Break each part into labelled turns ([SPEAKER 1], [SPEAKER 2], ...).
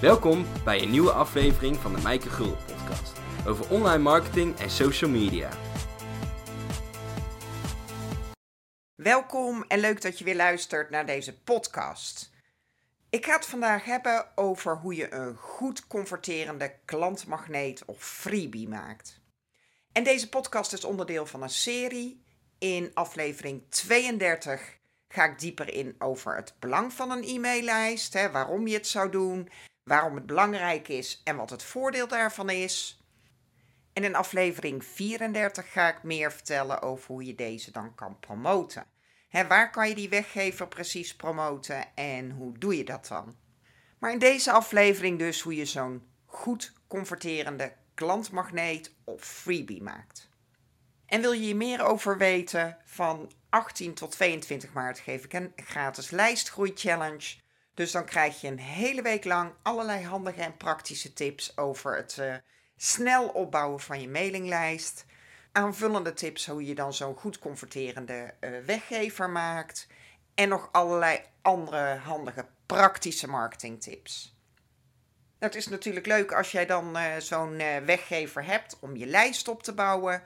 [SPEAKER 1] Welkom bij een nieuwe aflevering van de Mijke Gul podcast over online marketing en social media.
[SPEAKER 2] Welkom en leuk dat je weer luistert naar deze podcast. Ik ga het vandaag hebben over hoe je een goed converterende klantmagneet of freebie maakt. En deze podcast is onderdeel van een serie. In aflevering 32 ga ik dieper in over het belang van een e-maillijst, hè, waarom je het zou doen, waarom het belangrijk is en wat het voordeel daarvan is. En in aflevering 34 ga ik meer vertellen over hoe je deze dan kan promoten. Hè, waar kan je die weggever precies promoten en hoe doe je dat dan? Maar in deze aflevering dus hoe je zo'n goed converterende klantmagneet of freebie maakt. En wil je hier meer over weten? Van 18 tot 22 maart geef ik een gratis lijstgroei challenge. Dus dan krijg je een hele week lang allerlei handige en praktische tips over het uh, snel opbouwen van je mailinglijst. Aanvullende tips hoe je dan zo'n goed converterende uh, weggever maakt. En nog allerlei andere handige praktische marketingtips. Het is natuurlijk leuk als jij dan uh, zo'n weggever hebt om je lijst op te bouwen,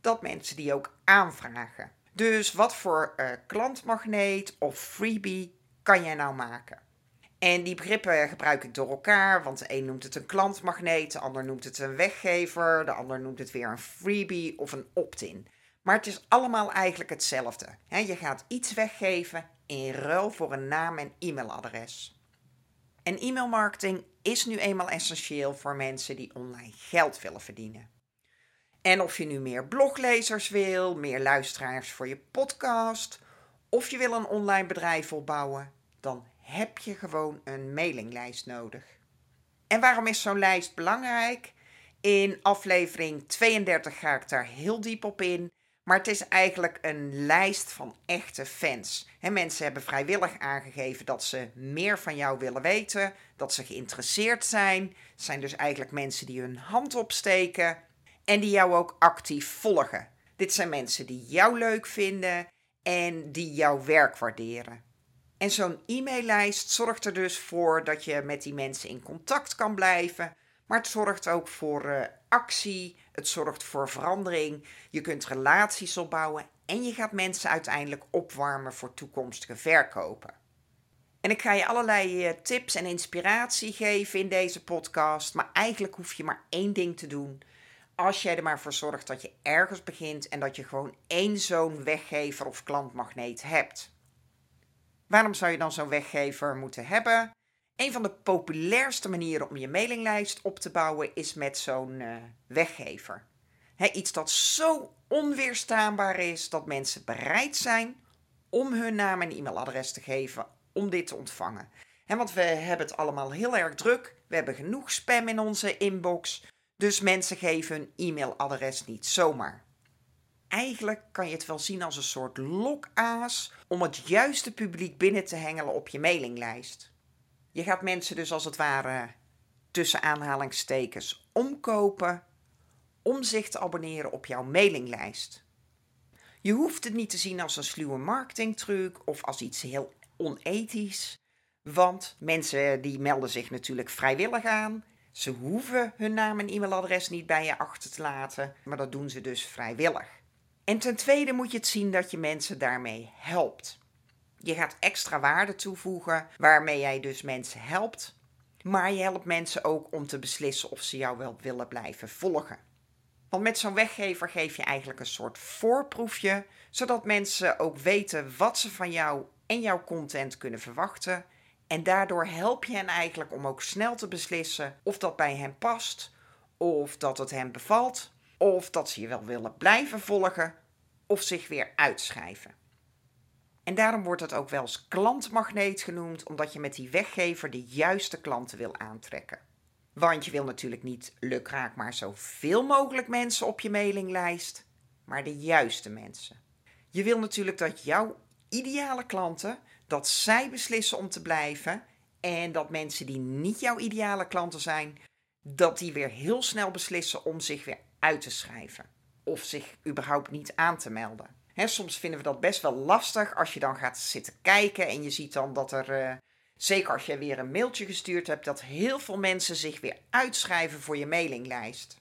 [SPEAKER 2] dat mensen die ook aanvragen. Dus wat voor klantmagneet of freebie kan jij nou maken? En die begrippen gebruik ik door elkaar, want de een noemt het een klantmagneet, de ander noemt het een weggever, de ander noemt het weer een freebie of een opt-in. Maar het is allemaal eigenlijk hetzelfde. Je gaat iets weggeven in ruil voor een naam en e-mailadres. En e-mailmarketing is nu eenmaal essentieel voor mensen die online geld willen verdienen. En of je nu meer bloglezers wil, meer luisteraars voor je podcast, of je wil een online bedrijf opbouwen, dan heb je gewoon een mailinglijst nodig. En waarom is zo'n lijst belangrijk? In aflevering 32 ga ik daar heel diep op in. Maar het is eigenlijk een lijst van echte fans. Mensen hebben vrijwillig aangegeven dat ze meer van jou willen weten, dat ze geïnteresseerd zijn. Het zijn dus eigenlijk mensen die hun hand opsteken en die jou ook actief volgen. Dit zijn mensen die jou leuk vinden en die jouw werk waarderen. En zo'n e-maillijst zorgt er dus voor dat je met die mensen in contact kan blijven. Maar het zorgt ook voor uh, actie, het zorgt voor verandering. Je kunt relaties opbouwen en je gaat mensen uiteindelijk opwarmen voor toekomstige verkopen. En ik ga je allerlei uh, tips en inspiratie geven in deze podcast. Maar eigenlijk hoef je maar één ding te doen. Als jij er maar voor zorgt dat je ergens begint en dat je gewoon één zo'n weggever of klantmagneet hebt. Waarom zou je dan zo'n weggever moeten hebben? Een van de populairste manieren om je mailinglijst op te bouwen is met zo'n uh, weggever. iets dat zo onweerstaanbaar is dat mensen bereid zijn om hun naam en e-mailadres te geven om dit te ontvangen. want we hebben het allemaal heel erg druk. We hebben genoeg spam in onze inbox. Dus mensen geven hun e-mailadres niet zomaar. Eigenlijk kan je het wel zien als een soort lokaas om het juiste publiek binnen te hengelen op je mailinglijst. Je gaat mensen dus als het ware tussen aanhalingstekens omkopen om zich te abonneren op jouw mailinglijst. Je hoeft het niet te zien als een sluwe marketingtruc of als iets heel onethisch, want mensen die melden zich natuurlijk vrijwillig aan. Ze hoeven hun naam en e-mailadres niet bij je achter te laten, maar dat doen ze dus vrijwillig. En ten tweede moet je het zien dat je mensen daarmee helpt. Je gaat extra waarde toevoegen waarmee jij dus mensen helpt. Maar je helpt mensen ook om te beslissen of ze jou wel willen blijven volgen. Want met zo'n weggever geef je eigenlijk een soort voorproefje, zodat mensen ook weten wat ze van jou en jouw content kunnen verwachten. En daardoor help je hen eigenlijk om ook snel te beslissen of dat bij hen past, of dat het hen bevalt, of dat ze je wel willen blijven volgen of zich weer uitschrijven. En daarom wordt het ook wel eens klantmagneet genoemd, omdat je met die weggever de juiste klanten wil aantrekken. Want je wil natuurlijk niet lukraak maar zoveel mogelijk mensen op je mailinglijst, maar de juiste mensen. Je wil natuurlijk dat jouw ideale klanten, dat zij beslissen om te blijven en dat mensen die niet jouw ideale klanten zijn, dat die weer heel snel beslissen om zich weer uit te schrijven. Of zich überhaupt niet aan te melden. Soms vinden we dat best wel lastig als je dan gaat zitten kijken en je ziet dan dat er uh, Zeker als je weer een mailtje gestuurd hebt, dat heel veel mensen zich weer uitschrijven voor je mailinglijst.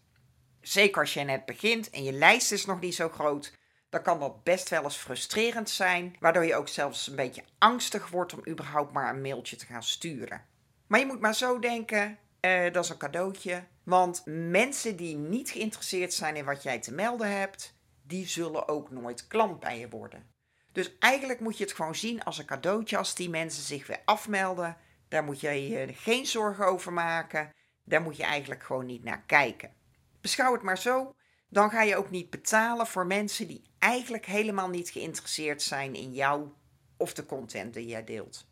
[SPEAKER 2] Zeker als je net begint en je lijst is nog niet zo groot, dan kan dat best wel eens frustrerend zijn, waardoor je ook zelfs een beetje angstig wordt om überhaupt maar een mailtje te gaan sturen. Maar je moet maar zo denken, uh, dat is een cadeautje. Want mensen die niet geïnteresseerd zijn in wat jij te melden hebt, die zullen ook nooit klant bij je worden. Dus eigenlijk moet je het gewoon zien als een cadeautje als die mensen zich weer afmelden. Daar moet je je geen zorgen over maken. Daar moet je eigenlijk gewoon niet naar kijken. Beschouw het maar zo. Dan ga je ook niet betalen voor mensen die eigenlijk helemaal niet geïnteresseerd zijn in jou of de content die jij deelt.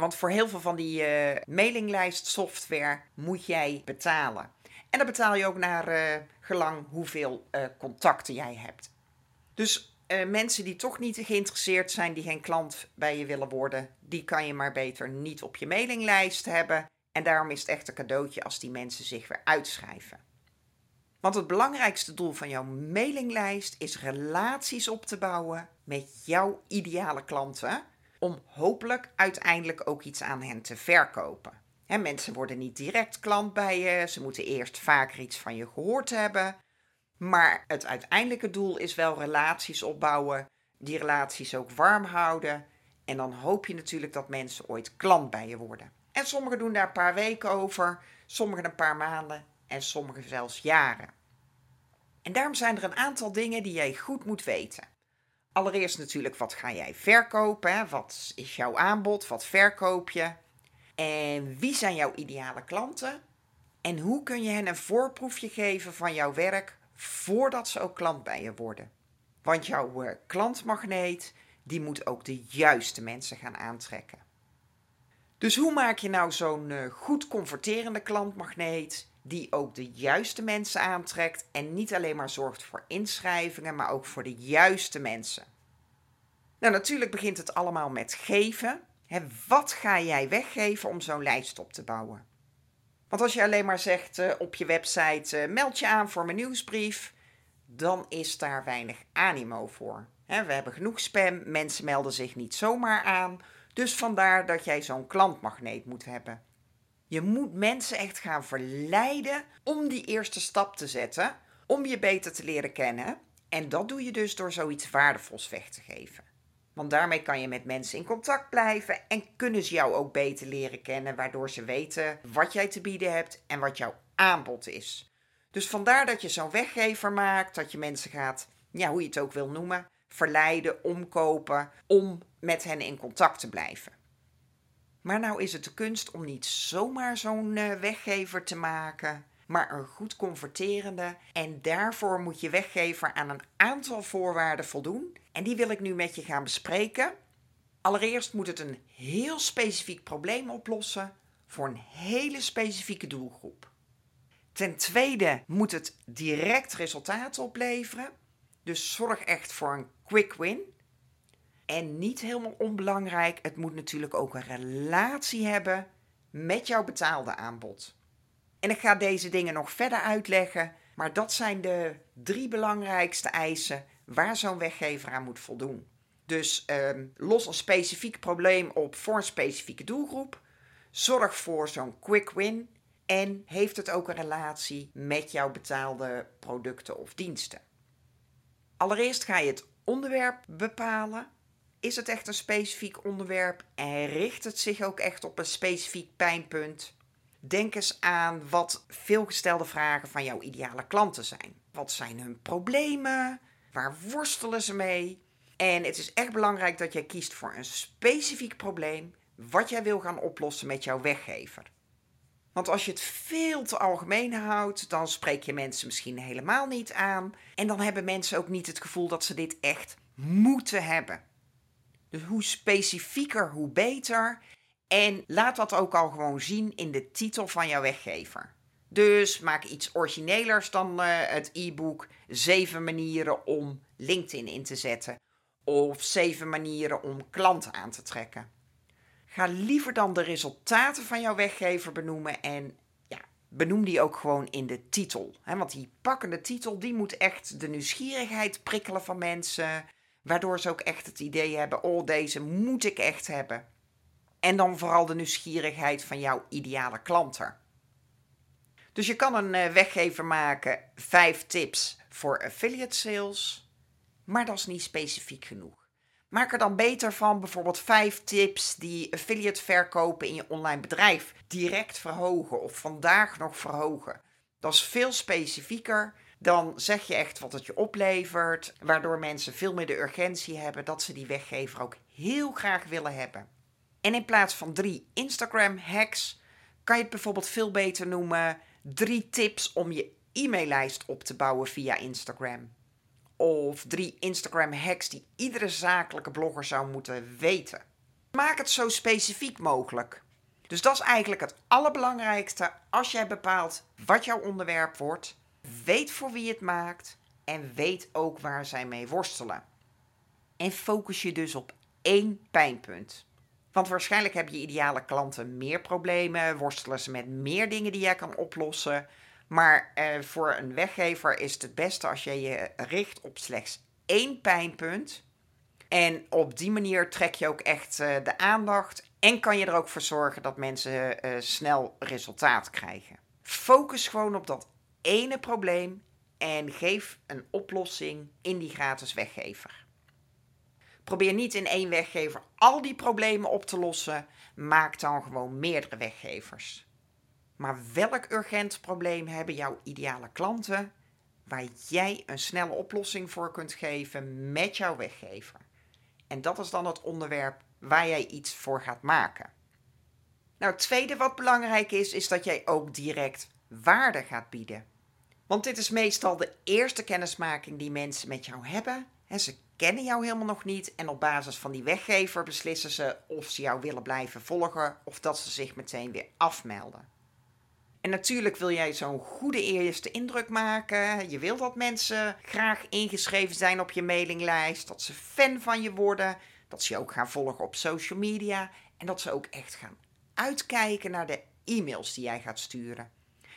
[SPEAKER 2] Want voor heel veel van die uh, mailinglijst software moet jij betalen. En dan betaal je ook naar uh, gelang hoeveel uh, contacten jij hebt. Dus mensen die toch niet geïnteresseerd zijn, die geen klant bij je willen worden, die kan je maar beter niet op je mailinglijst hebben. En daarom is het echt een cadeautje als die mensen zich weer uitschrijven. Want het belangrijkste doel van jouw mailinglijst is relaties op te bouwen met jouw ideale klanten om hopelijk uiteindelijk ook iets aan hen te verkopen. Mensen worden niet direct klant bij je, ze moeten eerst vaker iets van je gehoord hebben. Maar het uiteindelijke doel is wel relaties opbouwen, die relaties ook warm houden. En dan hoop je natuurlijk dat mensen ooit klant bij je worden. En sommigen doen daar een paar weken over, sommigen een paar maanden en sommigen zelfs jaren. En daarom zijn er een aantal dingen die jij goed moet weten. Allereerst natuurlijk, wat ga jij verkopen? Wat is jouw aanbod? Wat verkoop je? En wie zijn jouw ideale klanten? En hoe kun je hen een voorproefje geven van jouw werk voordat ze ook klant bij je worden? Want jouw uh, klantmagneet, die moet ook de juiste mensen gaan aantrekken. Dus hoe maak je nou zo'n uh, goed converterende klantmagneet die ook de juiste mensen aantrekt en niet alleen maar zorgt voor inschrijvingen, maar ook voor de juiste mensen. Nou, natuurlijk begint het allemaal met geven. wat ga jij weggeven om zo'n lijst op te bouwen? Want als je alleen maar zegt uh, op je website: uh, meld je aan voor mijn nieuwsbrief, dan is daar weinig animo voor. we hebben genoeg spam, mensen melden zich niet zomaar aan. Dus vandaar dat jij zo'n klantmagneet moet hebben. Je moet mensen echt gaan verleiden om die eerste stap te zetten, om je beter te leren kennen. En dat doe je dus door zoiets waardevols weg te geven. Want daarmee kan je met mensen in contact blijven en kunnen ze jou ook beter leren kennen, waardoor ze weten wat jij te bieden hebt en wat jouw aanbod is. Dus vandaar dat je zo'n weggever maakt, dat je mensen gaat, ja, hoe je het ook wil noemen, verleiden, omkopen, om met hen in contact te blijven. Maar nou is het de kunst om niet zomaar zo'n uh, weggever te maken, maar een goed converterende. En daarvoor moet je weggever aan een aantal voorwaarden voldoen. En die wil ik nu met je gaan bespreken. Allereerst moet het een heel specifiek probleem oplossen voor een hele specifieke doelgroep. Ten tweede moet het direct resultaat opleveren. Dus zorg echt voor een quick win. En niet helemaal onbelangrijk, het moet natuurlijk ook een relatie hebben met jouw betaalde aanbod. En ik ga deze dingen nog verder uitleggen, maar dat zijn de drie belangrijkste eisen waar zo'n weggever aan moet voldoen. Dus ehm, los een specifiek probleem op voor een specifieke doelgroep. Zorg voor zo'n quick win. En heeft het ook een relatie met jouw betaalde producten of diensten? Allereerst ga je het onderwerp bepalen. Is het echt een specifiek onderwerp en richt het zich ook echt op een specifiek pijnpunt? Denk eens aan wat veelgestelde vragen van jouw ideale klanten zijn. Wat zijn hun problemen? Waar worstelen ze mee? En het is echt belangrijk dat jij kiest voor een specifiek probleem wat jij wil gaan oplossen met jouw weggever. Want als je het veel te algemeen houdt, dan spreek je mensen misschien helemaal niet aan. En dan hebben mensen ook niet het gevoel dat ze dit echt moeten hebben. Dus hoe specifieker, hoe beter. En laat dat ook al gewoon zien in de titel van jouw weggever. Dus maak iets originelers dan uh, het e-book 7 manieren om LinkedIn in te zetten. Of 7 manieren om klanten aan te trekken. Ga liever dan de resultaten van jouw weggever benoemen en ja, benoem die ook gewoon in de titel. want die pakkende titel die moet echt de nieuwsgierigheid prikkelen van mensen. Waardoor ze ook echt het idee hebben: oh, deze moet ik echt hebben. En dan vooral de nieuwsgierigheid van jouw ideale klanten. Dus je kan een eh, weggever maken, vijf tips voor affiliate sales, maar dat is niet specifiek genoeg. Maak er dan beter van bijvoorbeeld vijf tips die affiliate verkopen in je online bedrijf direct verhogen of vandaag nog verhogen. Dat is veel specifieker. Dan zeg je echt wat het je oplevert, waardoor mensen veel meer de urgentie hebben dat ze die weggever ook heel graag willen hebben. En in plaats van drie Instagram hacks kan je het bijvoorbeeld veel beter noemen drie tips om je e-maillijst op te bouwen via Instagram. Of drie Instagram hacks die iedere zakelijke blogger zou moeten weten. Maak het zo specifiek mogelijk. Dus dat is eigenlijk het allerbelangrijkste als jij bepaalt wat jouw onderwerp wordt. Weet voor wie het maakt en weet ook waar zij mee worstelen. En focus je dus op één pijnpunt. Want waarschijnlijk hebben je ideale klanten meer problemen, worstelen ze met meer dingen die jij kan oplossen. Maar eh, voor een weggever is het het beste als je je richt op slechts één pijnpunt. En op die manier trek je ook echt uh, de aandacht en kan je er ook voor zorgen dat mensen uh, snel resultaat krijgen. Focus gewoon op dat ene probleem en geef een oplossing in die gratis weggever. Probeer niet in één weggever al die problemen op te lossen. Maak dan gewoon meerdere weggevers. Maar welk urgent probleem hebben jouw ideale klanten waar jij een snelle oplossing voor kunt geven met jouw weggever? En dat is dan het onderwerp waar jij iets voor gaat maken. Nou, het tweede wat belangrijk is, is dat jij ook direct waarde gaat bieden. Want dit is meestal de eerste kennismaking die mensen met jou hebben. En ze kennen jou helemaal nog niet en op basis van die weggever beslissen ze of ze jou willen blijven volgen of dat ze zich meteen weer afmelden. En natuurlijk wil jij zo'n goede eerste indruk maken. Je wil dat mensen graag ingeschreven zijn op je mailinglijst, dat ze fan van je worden, dat ze je ook gaan volgen op social media en dat ze ook echt gaan uitkijken naar de e-mails die jij gaat sturen.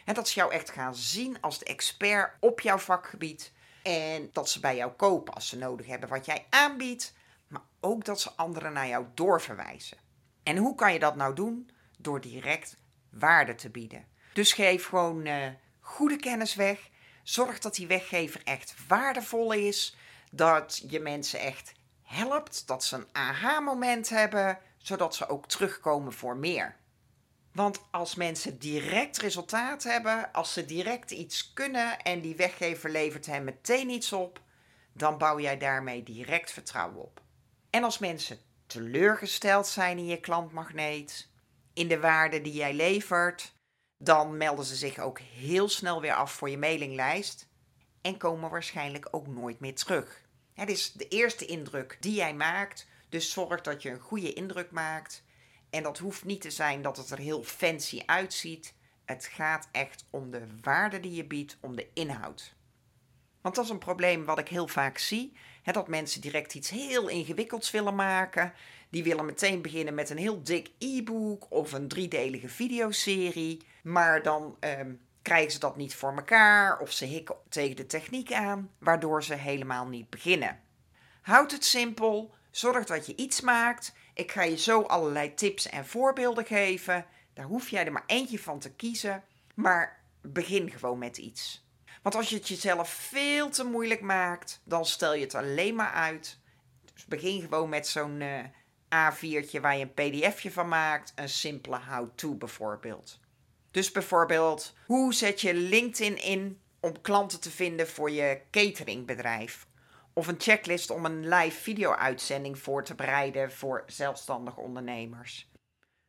[SPEAKER 2] En dat ze jou echt gaan zien als de expert op jouw vakgebied en dat ze bij jou kopen als ze nodig hebben wat jij aanbiedt. Maar ook dat ze anderen naar jou doorverwijzen. En hoe kan je dat nou doen? Door direct waarde te bieden. Dus geef gewoon uh, goede kennis weg. Zorg dat die weggever echt waardevol is. Dat je mensen echt helpt. Dat ze een aha-moment hebben. Zodat ze ook terugkomen voor meer. Want als mensen direct resultaat hebben, als ze direct iets kunnen en die weggever levert hen meteen iets op, dan bouw jij daarmee direct vertrouwen op. En als mensen teleurgesteld zijn in je klantmagneet, in de waarde die jij levert, dan melden ze zich ook heel snel weer af voor je mailinglijst en komen waarschijnlijk ook nooit meer terug. Het is de eerste indruk die jij maakt, dus zorg dat je een goede indruk maakt en dat hoeft niet te zijn dat het er heel fancy uitziet. Het gaat echt om de waarde die je biedt, om de inhoud. Want dat is een probleem wat ik heel vaak zie. Dat mensen direct iets heel ingewikkelds willen maken. Die willen meteen beginnen met een heel dik e-book of een driedelige videoserie. Maar dan ehm, krijgen ze dat niet voor elkaar of ze hikken tegen de techniek aan, waardoor ze helemaal niet beginnen. Houd het simpel. Zorg dat je iets maakt ik ga je zo allerlei tips en voorbeelden geven. Daar hoef jij er maar eentje van te kiezen. Maar begin gewoon met iets. Want als je het jezelf veel te moeilijk maakt, dan stel je het alleen maar uit. Dus begin gewoon met zo'n uh, A4'tje waar je een pdfje van maakt. Een simpele how-to bijvoorbeeld. Dus bijvoorbeeld, hoe zet je LinkedIn in om klanten te vinden voor je cateringbedrijf? Of een checklist om een live video-uitzending voor te bereiden voor zelfstandige ondernemers.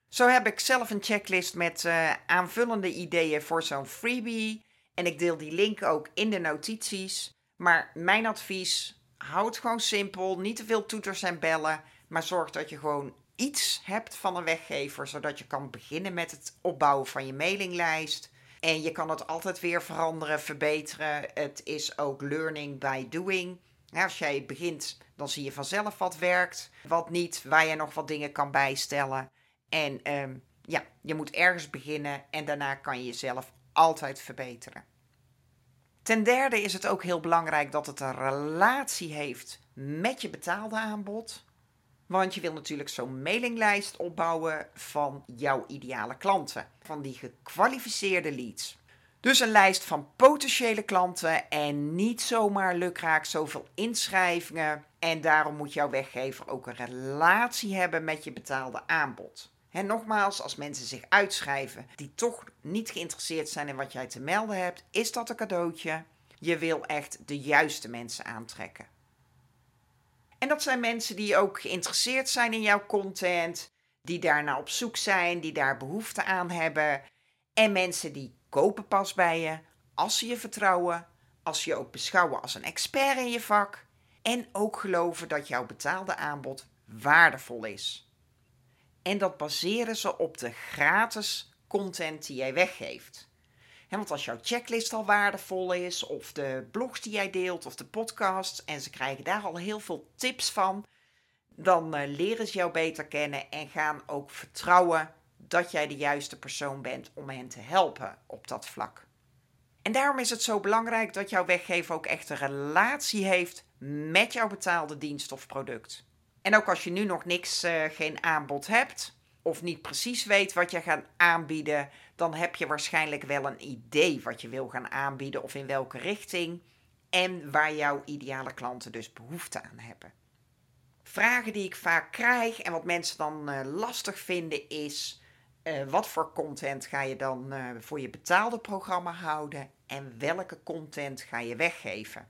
[SPEAKER 2] Zo heb ik zelf een checklist met uh, aanvullende ideeën voor zo'n freebie. En ik deel die link ook in de notities. Maar mijn advies: houd gewoon simpel, niet te veel toeters en bellen. Maar zorg dat je gewoon iets hebt van een weggever, zodat je kan beginnen met het opbouwen van je mailinglijst. En je kan het altijd weer veranderen, verbeteren. Het is ook learning by doing als jij begint, dan zie je vanzelf wat werkt, wat niet, waar je nog wat dingen kan bijstellen. En ehm, ja, je moet ergens beginnen en daarna kan je jezelf altijd verbeteren. Ten derde is het ook heel belangrijk dat het een relatie heeft met je betaalde aanbod. Want je wil natuurlijk zo'n mailinglijst opbouwen van jouw ideale klanten, van die gekwalificeerde leads. Dus een lijst van potentiële klanten en niet zomaar lukraak zoveel inschrijvingen. En daarom moet jouw weggever ook een relatie hebben met je betaalde aanbod. En nogmaals, als mensen zich uitschrijven die toch niet geïnteresseerd zijn in wat jij te melden hebt, is dat een cadeautje. Je wil echt de juiste mensen aantrekken. En dat zijn mensen die ook geïnteresseerd zijn in jouw content, die daarna op zoek zijn, die daar behoefte aan hebben. En mensen die kopen pas bij je als ze je vertrouwen, als ze je ook beschouwen als een expert in je vak en ook geloven dat jouw betaalde aanbod waardevol is. En dat baseren ze op de gratis content die jij weggeeft. want als jouw checklist al waardevol is, of de blogs die jij deelt, of de podcasts, en ze krijgen daar al heel veel tips van, dan uh, leren ze jou beter kennen en gaan ook vertrouwen dat jij de juiste persoon bent om hen te helpen op dat vlak. En daarom is het zo belangrijk dat jouw weggever ook echt een relatie heeft met jouw betaalde dienst of product. En ook als je nu nog niks, uh, geen aanbod hebt, of niet precies weet wat je gaat aanbieden, dan heb je waarschijnlijk wel een idee wat je wil gaan aanbieden of in welke richting en waar jouw ideale klanten dus behoefte aan hebben. Vragen die ik vaak krijg en wat mensen dan uh, lastig vinden is: uh, wat voor content ga je dan uh, voor je betaalde programma houden en welke content ga je weggeven?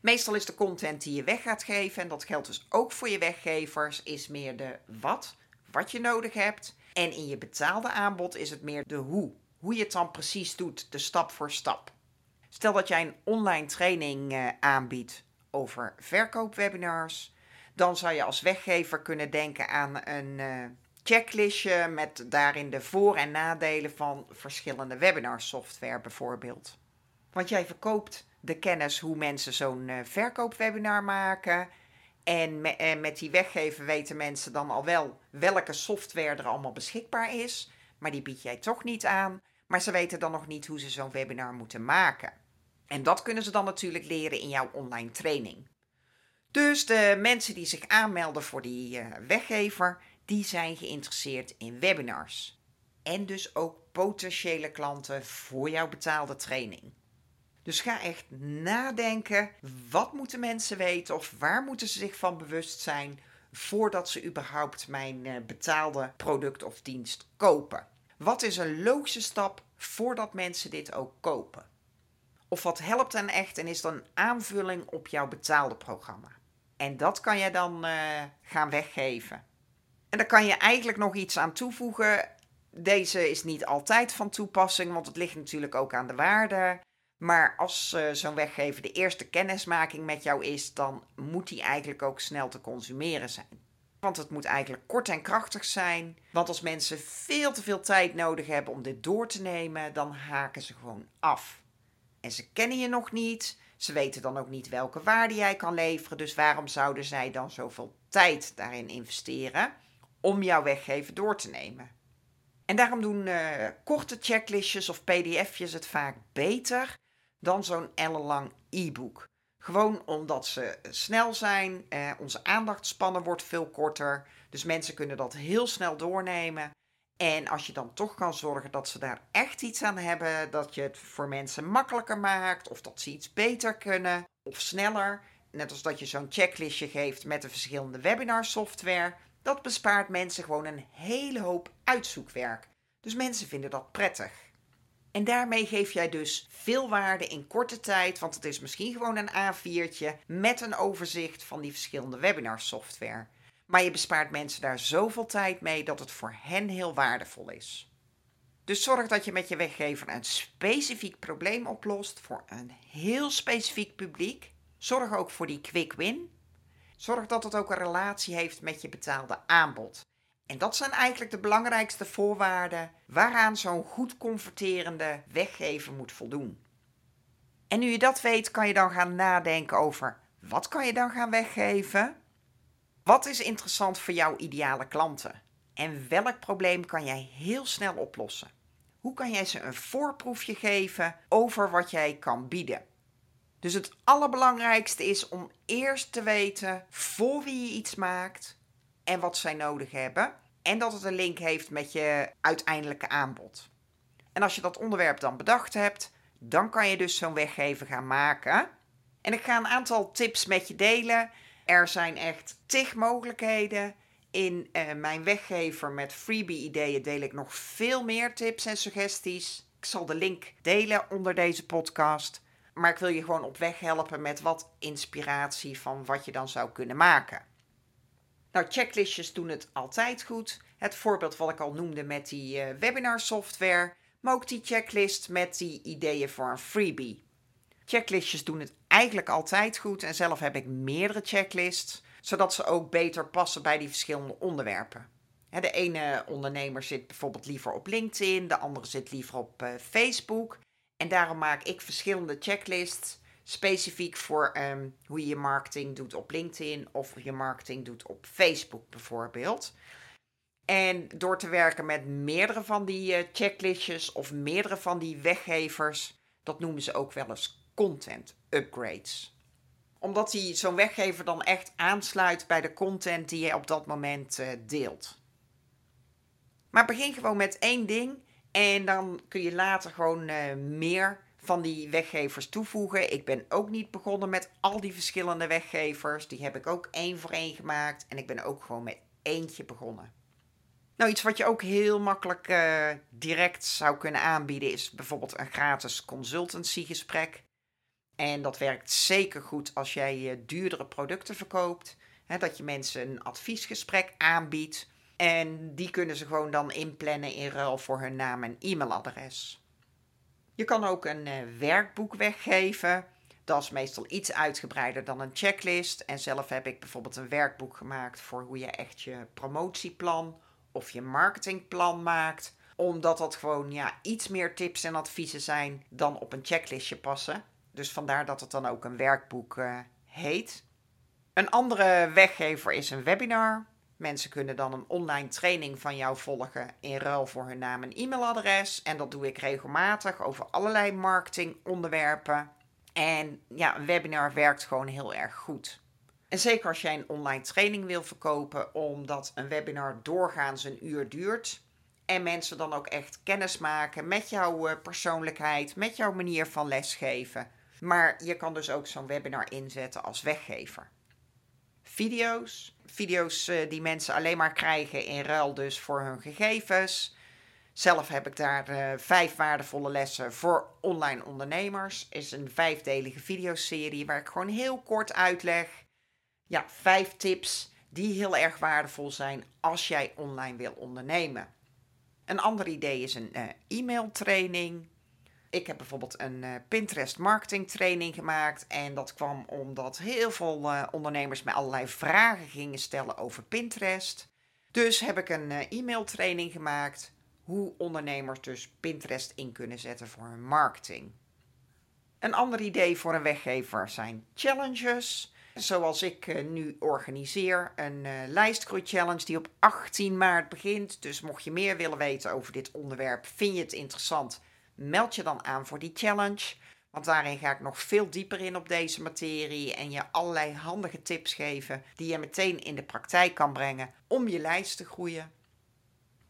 [SPEAKER 2] Meestal is de content die je weg gaat geven, en dat geldt dus ook voor je weggevers, is meer de wat, wat je nodig hebt. En in je betaalde aanbod is het meer de hoe. Hoe je het dan precies doet, de stap voor stap. Stel dat jij een online training uh, aanbiedt over verkoopwebinars, dan zou je als weggever kunnen denken aan een checklistje met daarin de voor- en nadelen van verschillende webinarsoftware bijvoorbeeld. Want jij verkoopt de kennis hoe mensen zo'n uh, verkoopwebinar maken. En, en met die weggever weten mensen dan al wel welke software er allemaal beschikbaar is. Maar die bied jij toch niet aan. Maar ze weten dan nog niet hoe ze zo'n webinar moeten maken. En dat kunnen ze dan natuurlijk leren in jouw online training. Dus de mensen die zich aanmelden voor die uh, weggever, die zijn geïnteresseerd in webinars. En dus ook potentiële klanten voor jouw betaalde training. Dus ga echt nadenken, wat moeten mensen weten of waar moeten ze zich van bewust zijn voordat ze überhaupt mijn uh, betaalde product of dienst kopen? Wat is een logische stap voordat mensen dit ook kopen? Of wat helpt hen echt en is dan een aanvulling op jouw betaalde programma? En dat kan je dan uh, gaan weggeven. En daar kan je eigenlijk nog iets aan toevoegen. Deze is niet altijd van toepassing, want het ligt natuurlijk ook aan de waarde. Maar als uh, zo'n weggever de eerste kennismaking met jou is, dan moet die eigenlijk ook snel te consumeren zijn. Want het moet eigenlijk kort en krachtig zijn. Want als mensen veel te veel tijd nodig hebben om dit door te nemen, dan haken ze gewoon af. En ze kennen je nog niet. Ze weten dan ook niet welke waarde jij kan leveren. Dus waarom zouden zij dan zoveel tijd daarin investeren om jouw weggever door te nemen? En daarom doen uh, korte checklistjes of pdf'jes het vaak beter dan zo'n ellenlang e-book. Gewoon omdat ze snel zijn, eh, onze aandachtspannen wordt veel korter, dus mensen kunnen dat heel snel doornemen. En als je dan toch kan zorgen dat ze daar echt iets aan hebben, dat je het voor mensen makkelijker maakt, of dat ze iets beter kunnen, of sneller, net als dat je zo'n checklistje geeft met de verschillende webinar software, dat bespaart mensen gewoon een hele hoop uitzoekwerk. Dus mensen vinden dat prettig. En daarmee geef jij dus veel waarde in korte tijd, want het is misschien gewoon een A4'tje met een overzicht van die verschillende webinar software. Maar je bespaart mensen daar zoveel tijd mee dat het voor hen heel waardevol is. Dus zorg dat je met je weggever een specifiek probleem oplost voor een heel specifiek publiek. Zorg ook voor die quick win. Zorg dat het ook een relatie heeft met je betaalde aanbod. En dat zijn eigenlijk de belangrijkste voorwaarden waaraan zo'n goed converterende weggever moet voldoen. En nu je dat weet, kan je dan gaan nadenken over wat kan je dan gaan weggeven? Wat is interessant voor jouw ideale klanten? En welk probleem kan jij heel snel oplossen? Hoe kan jij ze een voorproefje geven over wat jij kan bieden? Dus het allerbelangrijkste is om eerst te weten voor wie je iets maakt, en wat zij nodig hebben. En dat het een link heeft met je uiteindelijke aanbod. En als je dat onderwerp dan bedacht hebt, dan kan je dus zo'n weggever gaan maken. En ik ga een aantal tips met je delen. Er zijn echt tig mogelijkheden. In uh, mijn weggever met freebie-ideeën deel ik nog veel meer tips en suggesties. Ik zal de link delen onder deze podcast. Maar ik wil je gewoon op weg helpen met wat inspiratie van wat je dan zou kunnen maken. Nou, checklistjes doen het altijd goed. Het voorbeeld wat ik al noemde met die uh, webinar software. Maar ook die checklist met die ideeën voor een freebie. Checklistjes doen het eigenlijk altijd goed. En zelf heb ik meerdere checklists. Zodat ze ook beter passen bij die verschillende onderwerpen. De ene ondernemer zit bijvoorbeeld liever op LinkedIn. De andere zit liever op uh, Facebook. En daarom maak ik verschillende checklists specifiek voor um, hoe je je marketing doet op LinkedIn of je marketing doet op Facebook bijvoorbeeld. En door te werken met meerdere van die uh, checklistjes of meerdere van die weggevers, dat noemen ze ook wel eens content upgrades. Omdat die zo'n weggever dan echt aansluit bij de content die je op dat moment uh, deelt. Maar begin gewoon met één ding en dan kun je later gewoon uh, meer van die weggevers toevoegen. Ik ben ook niet begonnen met al die verschillende weggevers. Die heb ik ook één voor één gemaakt. En ik ben ook gewoon met eentje begonnen. Nou, iets wat je ook heel makkelijk uh, direct zou kunnen aanbieden is bijvoorbeeld een gratis consultancygesprek. En dat werkt zeker goed als jij uh, duurdere producten verkoopt. Hè, dat je mensen een adviesgesprek aanbiedt. En die kunnen ze gewoon dan inplannen in ruil voor hun naam en e-mailadres. Je kan ook een uh, werkboek weggeven. Dat is meestal iets uitgebreider dan een checklist. En zelf heb ik bijvoorbeeld een werkboek gemaakt voor hoe je echt je promotieplan of je marketingplan maakt. Omdat dat gewoon ja, iets meer tips en adviezen zijn dan op een checklistje passen. Dus vandaar dat het dan ook een werkboek uh, heet. Een andere weggever is een webinar. Mensen kunnen dan een online training van jou volgen in ruil voor hun naam en e-mailadres. En dat doe ik regelmatig over allerlei marketingonderwerpen. En ja, een webinar werkt gewoon heel erg goed. En zeker als jij een online training wil verkopen, omdat een webinar doorgaans een uur duurt. En mensen dan ook echt kennis maken met jouw eh, persoonlijkheid, met jouw manier van lesgeven. Maar je kan dus ook zo'n webinar inzetten als weggever video's. Video's uh, die mensen alleen maar krijgen in ruil dus voor hun gegevens. Zelf heb ik daar uh, vijf waardevolle lessen voor online ondernemers. Is een vijfdelige videoserie waar ik gewoon heel kort uitleg. Ja, vijf tips die heel erg waardevol zijn als jij online wil ondernemen. Een ander idee is een uh, e-mail training. Ik heb bijvoorbeeld een uh, Pinterest marketing training gemaakt. En dat kwam omdat heel veel uh, ondernemers mij allerlei vragen gingen stellen over Pinterest. Dus heb ik een uh, e-mail training gemaakt. Hoe ondernemers dus Pinterest in kunnen zetten voor hun marketing. Een ander idee voor een weggever zijn challenges. Zoals ik nu organiseer. Een lijstgroei challenge die op 18 maart begint. Dus mocht je meer willen weten over dit onderwerp, vind je het interessant meld je dan aan voor die challenge. Want daarin ga ik nog veel dieper in op deze materie en je allerlei handige tips geven die je meteen in de praktijk kan brengen om je lijst te groeien.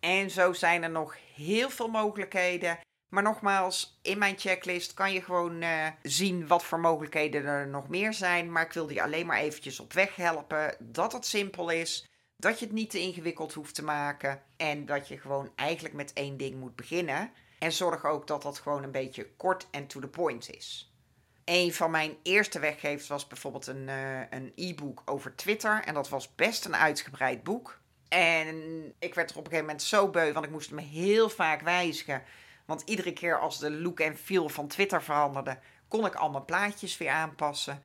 [SPEAKER 2] En zo zijn er nog heel veel mogelijkheden. Maar nogmaals, in mijn checklist kan je gewoon uh, zien wat voor mogelijkheden er nog meer zijn. Maar ik wil je alleen maar eventjes op weg helpen dat het simpel is. Dat je het niet te ingewikkeld hoeft te maken. En dat je gewoon eigenlijk met één ding moet beginnen. En zorg ook dat dat gewoon een beetje kort en to the point is. Een van mijn eerste weggevers was bijvoorbeeld een, uh, een e-book over Twitter. En dat was best een uitgebreid boek. En ik werd er op een gegeven moment zo beu, want ik moest hem heel vaak wijzigen. Want iedere keer als de look en feel van Twitter veranderde, kon ik al mijn plaatjes weer aanpassen.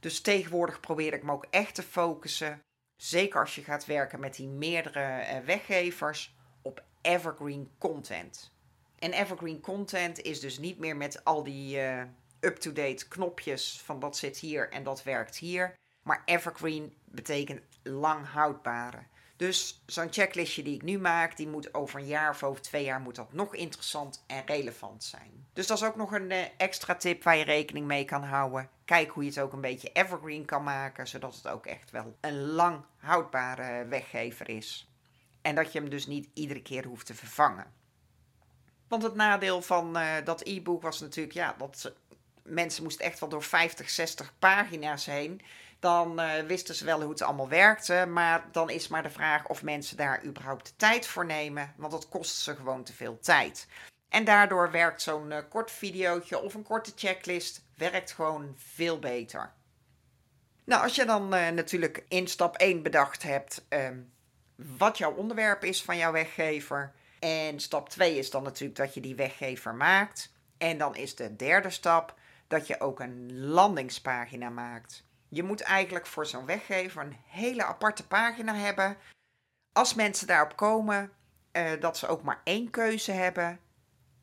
[SPEAKER 2] Dus tegenwoordig probeer ik me ook echt te focussen. Zeker als je gaat werken met die meerdere uh, weggevers op evergreen content. En evergreen content is dus niet meer met al die uh, up-to-date knopjes van dat zit hier en dat werkt hier. Maar evergreen betekent lang houdbare. Dus zo'n checklistje die ik nu maak, die moet over een jaar of over twee jaar moet dat nog interessant en relevant zijn. Dus dat is ook nog een uh, extra tip waar je rekening mee kan houden. Kijk hoe je het ook een beetje evergreen kan maken, zodat het ook echt wel een lang houdbare weggever is. En dat je hem dus niet iedere keer hoeft te vervangen. Want het nadeel van uh, dat e-book was natuurlijk, ja, dat mensen moesten echt wel door 50, 60 pagina's heen. Dan uh, wisten ze wel hoe het allemaal werkte. Maar dan is maar de vraag of mensen daar überhaupt de tijd voor nemen. Want dat kost ze gewoon te veel tijd. En daardoor werkt zo'n uh, kort videootje of een korte checklist werkt gewoon veel beter. Nou, als je dan natuurlijk in stap 1 bedacht hebt ehm, wat jouw onderwerp is van jouw weggever. En stap 2 is dan natuurlijk dat je die weggever maakt. En dan is de derde stap dat je ook een landingspagina maakt. Je moet eigenlijk voor zo'n weggever een hele aparte pagina hebben. Als mensen daarop komen, uh, dat ze ook maar één keuze hebben: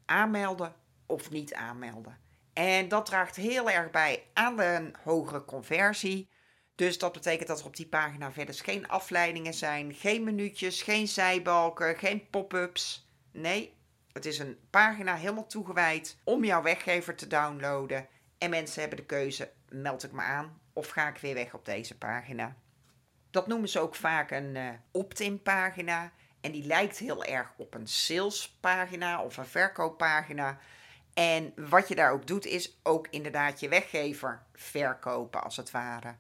[SPEAKER 2] aanmelden of niet aanmelden. En dat draagt heel erg bij aan de hogere conversie. Dus dat betekent dat er op die pagina verder geen afleidingen zijn, geen minuutjes, geen zijbalken, geen pop-ups. Nee, het is een pagina helemaal toegewijd om jouw weggever te downloaden. En mensen hebben de keuze: meld ik me aan of ga ik weer weg op deze pagina. Dat noemen ze ook vaak een uh, opt-in pagina. En die lijkt heel erg op een salespagina of een verkooppagina. En wat je daar ook doet, is ook inderdaad je weggever verkopen, als het ware.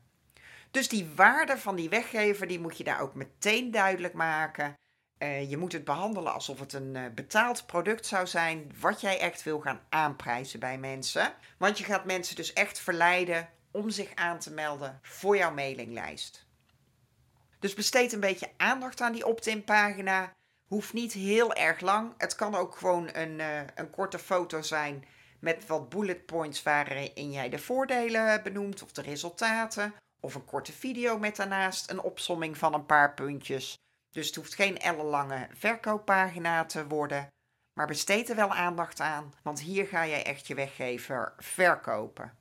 [SPEAKER 2] Dus die waarde van die weggever, die moet je daar ook meteen duidelijk maken. Uh, je moet het behandelen alsof het een uh, betaald product zou zijn, wat jij echt wil gaan aanprijzen bij mensen. Want je gaat mensen dus echt verleiden om zich aan te melden voor jouw mailinglijst. Dus besteed een beetje aandacht aan die opt-in pagina. Hoeft niet heel erg lang. Het kan ook gewoon een, uh, een korte foto zijn met wat bullet points waarin jij de voordelen benoemt of de resultaten. Of een korte video met daarnaast een opsomming van een paar puntjes. Dus het hoeft geen ellenlange verkooppagina te worden. Maar besteed er wel aandacht aan, want hier ga jij echt je weggever verkopen.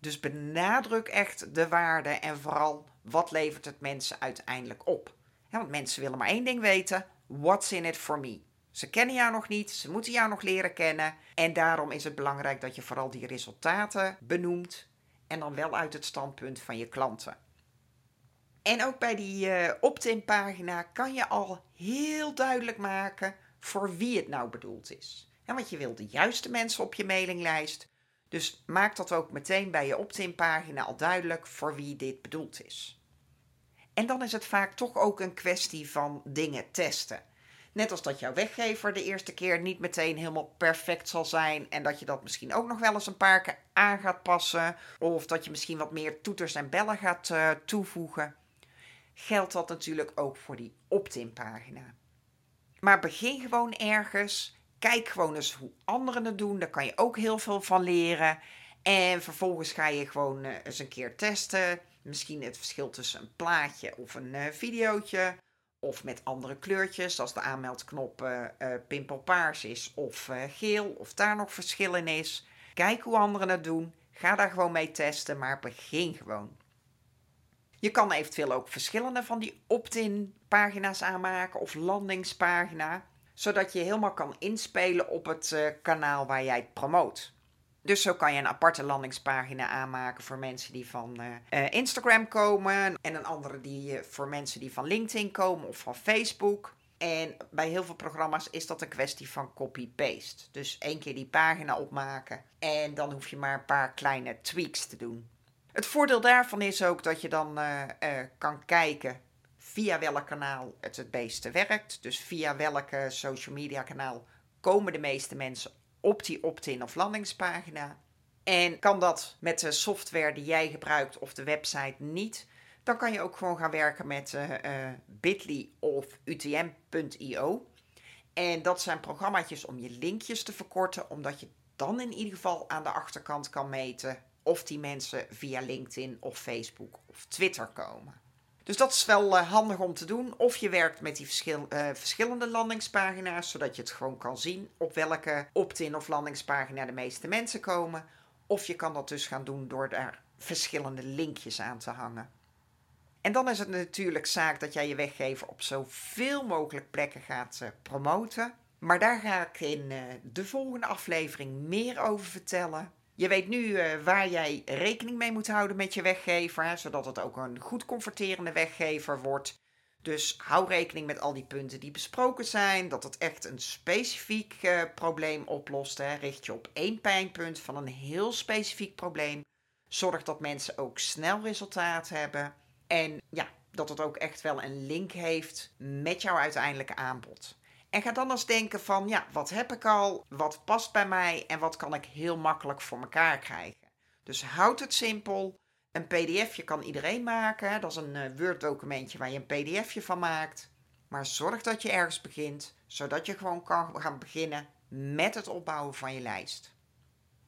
[SPEAKER 2] Dus benadruk echt de waarde en vooral wat levert het mensen uiteindelijk op. Want mensen willen maar één ding weten: what's in it for me? Ze kennen jou nog niet, ze moeten jou nog leren kennen. En daarom is het belangrijk dat je vooral die resultaten benoemt. En dan wel uit het standpunt van je klanten. En ook bij die uh, opt-in pagina kan je al heel duidelijk maken voor wie het nou bedoeld is. Ja, want je wil de juiste mensen op je mailinglijst. Dus maak dat ook meteen bij je opt-in pagina al duidelijk voor wie dit bedoeld is. En dan is het vaak toch ook een kwestie van dingen testen. Net als dat jouw weggever de eerste keer niet meteen helemaal perfect zal zijn. En dat je dat misschien ook nog wel eens een paar keer aan gaat passen. Of dat je misschien wat meer toeters en bellen gaat uh, toevoegen. Geldt dat natuurlijk ook voor die opt-in pagina. Maar begin gewoon ergens Kijk gewoon eens hoe anderen het doen. Daar kan je ook heel veel van leren. En vervolgens ga je gewoon uh, eens een keer testen. Misschien het verschil tussen een plaatje of een uh, videootje. Of met andere kleurtjes, als de aanmeldknop uh, pimpelpaars is of geel. Of daar nog verschil in is. Kijk hoe anderen het doen. Ga daar gewoon mee testen, maar begin gewoon. Je kan eventueel ook verschillende van die opt-in pagina's aanmaken of landingspagina zodat je helemaal kan inspelen op het uh, kanaal waar jij het promoot. Dus zo kan je een aparte landingspagina aanmaken voor mensen die van uh, Instagram komen. En een andere die, voor mensen die van LinkedIn komen of van Facebook. En bij heel veel programma's is dat een kwestie van copy-paste. Dus één keer die pagina opmaken en dan hoef je maar een paar kleine tweaks te doen. Het voordeel daarvan is ook dat je dan kan kijken via welk kanaal het het beste werkt. Dus via welke social media kanaal komen de meeste mensen op die opt-in of landingspagina. En kan dat met de software die jij gebruikt of de website niet, dan kan je ook gewoon gaan werken met uh, uh, Bitly of UTM.io. En dat zijn programma's om je linkjes te verkorten, omdat je dan in ieder geval aan de achterkant kan meten of die mensen via LinkedIn of Facebook of Twitter komen. Dus dat is wel uh, handig om te doen. Of je werkt met die uh, verschillende landingspagina's, zodat je het gewoon kan zien op welke opt-in of landingspagina de meeste mensen komen. Of je kan dat dus gaan doen door daar verschillende linkjes aan te hangen. En dan is het natuurlijk zaak dat jij je weggever op zoveel mogelijk plekken gaat uh, promoten. Maar daar ga ik in de volgende aflevering meer over vertellen. Je weet nu uh, waar jij rekening mee moet houden met je weggever, hè, zodat het ook een goed converterende weggever wordt. Dus hou rekening met al die punten die besproken zijn. Dat het echt een specifiek uh, probleem oplost. Hè. Richt je op één pijnpunt van een heel specifiek probleem. Zorg dat mensen ook snel resultaat hebben. En ja, dat het ook echt wel een link heeft met jouw uiteindelijke aanbod. En ga dan eens denken van, ja, wat heb ik al? Wat past bij mij? En wat kan ik heel makkelijk voor elkaar krijgen? Dus houd het simpel. Een pdfje kan iedereen maken. Dat is een uh, Word documentje waar je een pdfje van maakt. Maar zorg dat je ergens begint, zodat je gewoon kan gaan beginnen met het opbouwen van je lijst.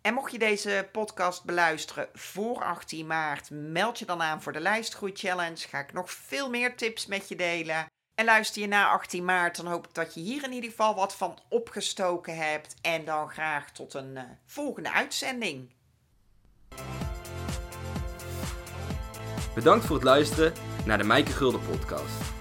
[SPEAKER 2] En mocht je deze podcast beluisteren voor 18 maart, meld je dan aan voor de Lijstgroei Challenge. Ga ik nog veel meer tips met je delen. En luister je na 18 maart, dan hoop ik dat je hier in ieder geval wat van opgestoken hebt. En dan graag tot een uh, volgende uitzending.
[SPEAKER 1] Bedankt voor het luisteren naar de Mijke Gulden podcast.